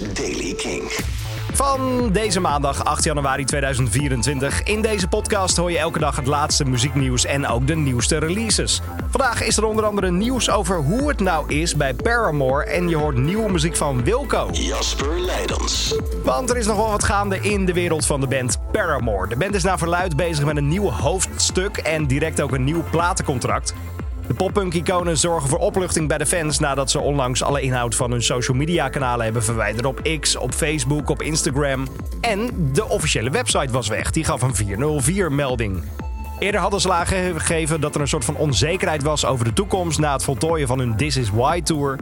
is Daily King. Van deze maandag 8 januari 2024. In deze podcast hoor je elke dag het laatste muzieknieuws en ook de nieuwste releases. Vandaag is er onder andere nieuws over hoe het nou is bij Paramore en je hoort nieuwe muziek van Wilco. Jasper Leidens. Want er is nog wel wat gaande in de wereld van de band Paramore. De band is naar verluid bezig met een nieuw hoofdstuk en direct ook een nieuw platencontract. De poppunk-iconen zorgen voor opluchting bij de fans nadat ze onlangs alle inhoud van hun social media kanalen hebben verwijderd op X, op Facebook, op Instagram. En de officiële website was weg, die gaf een 404-melding. Eerder hadden ze aangegeven dat er een soort van onzekerheid was over de toekomst na het voltooien van hun This Is Why tour.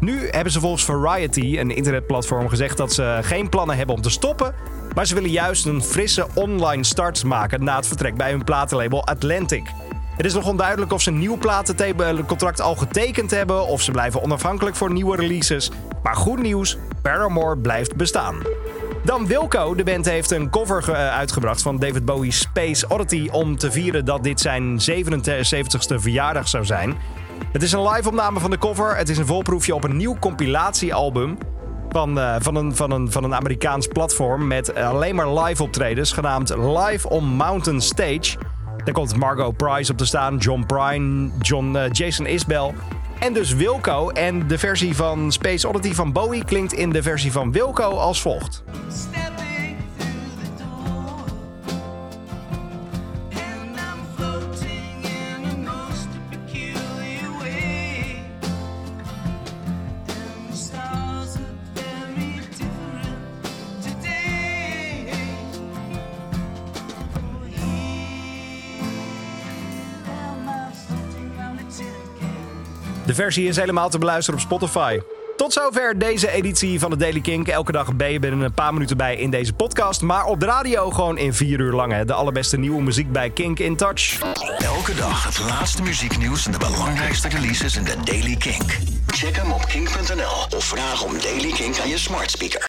Nu hebben ze volgens Variety, een internetplatform, gezegd dat ze geen plannen hebben om te stoppen. Maar ze willen juist een frisse online start maken na het vertrek bij hun platenlabel Atlantic. Het is nog onduidelijk of ze een nieuw platencontract al getekend hebben of ze blijven onafhankelijk voor nieuwe releases. Maar goed nieuws, Paramore blijft bestaan. Dan Wilco, de band heeft een cover uitgebracht van David Bowie's Space Oddity om te vieren dat dit zijn 77ste verjaardag zou zijn. Het is een live opname van de cover. Het is een volproefje op een nieuw compilatiealbum van, uh, van, een, van, een, van een Amerikaans platform met alleen maar live optredens genaamd Live on Mountain Stage. Daar komt Margot Price op te staan, John Prine, John, uh, Jason Isbell en dus Wilco. En de versie van Space Oddity van Bowie klinkt in de versie van Wilco als volgt. De versie is helemaal te beluisteren op Spotify. Tot zover deze editie van de Daily Kink. Elke dag ben je binnen een paar minuten bij in deze podcast. Maar op de radio gewoon in vier uur lang. De allerbeste nieuwe muziek bij Kink in Touch. Elke dag het laatste muzieknieuws en de belangrijkste releases in de Daily Kink. Check hem op kink.nl of vraag om Daily Kink aan je smart speaker.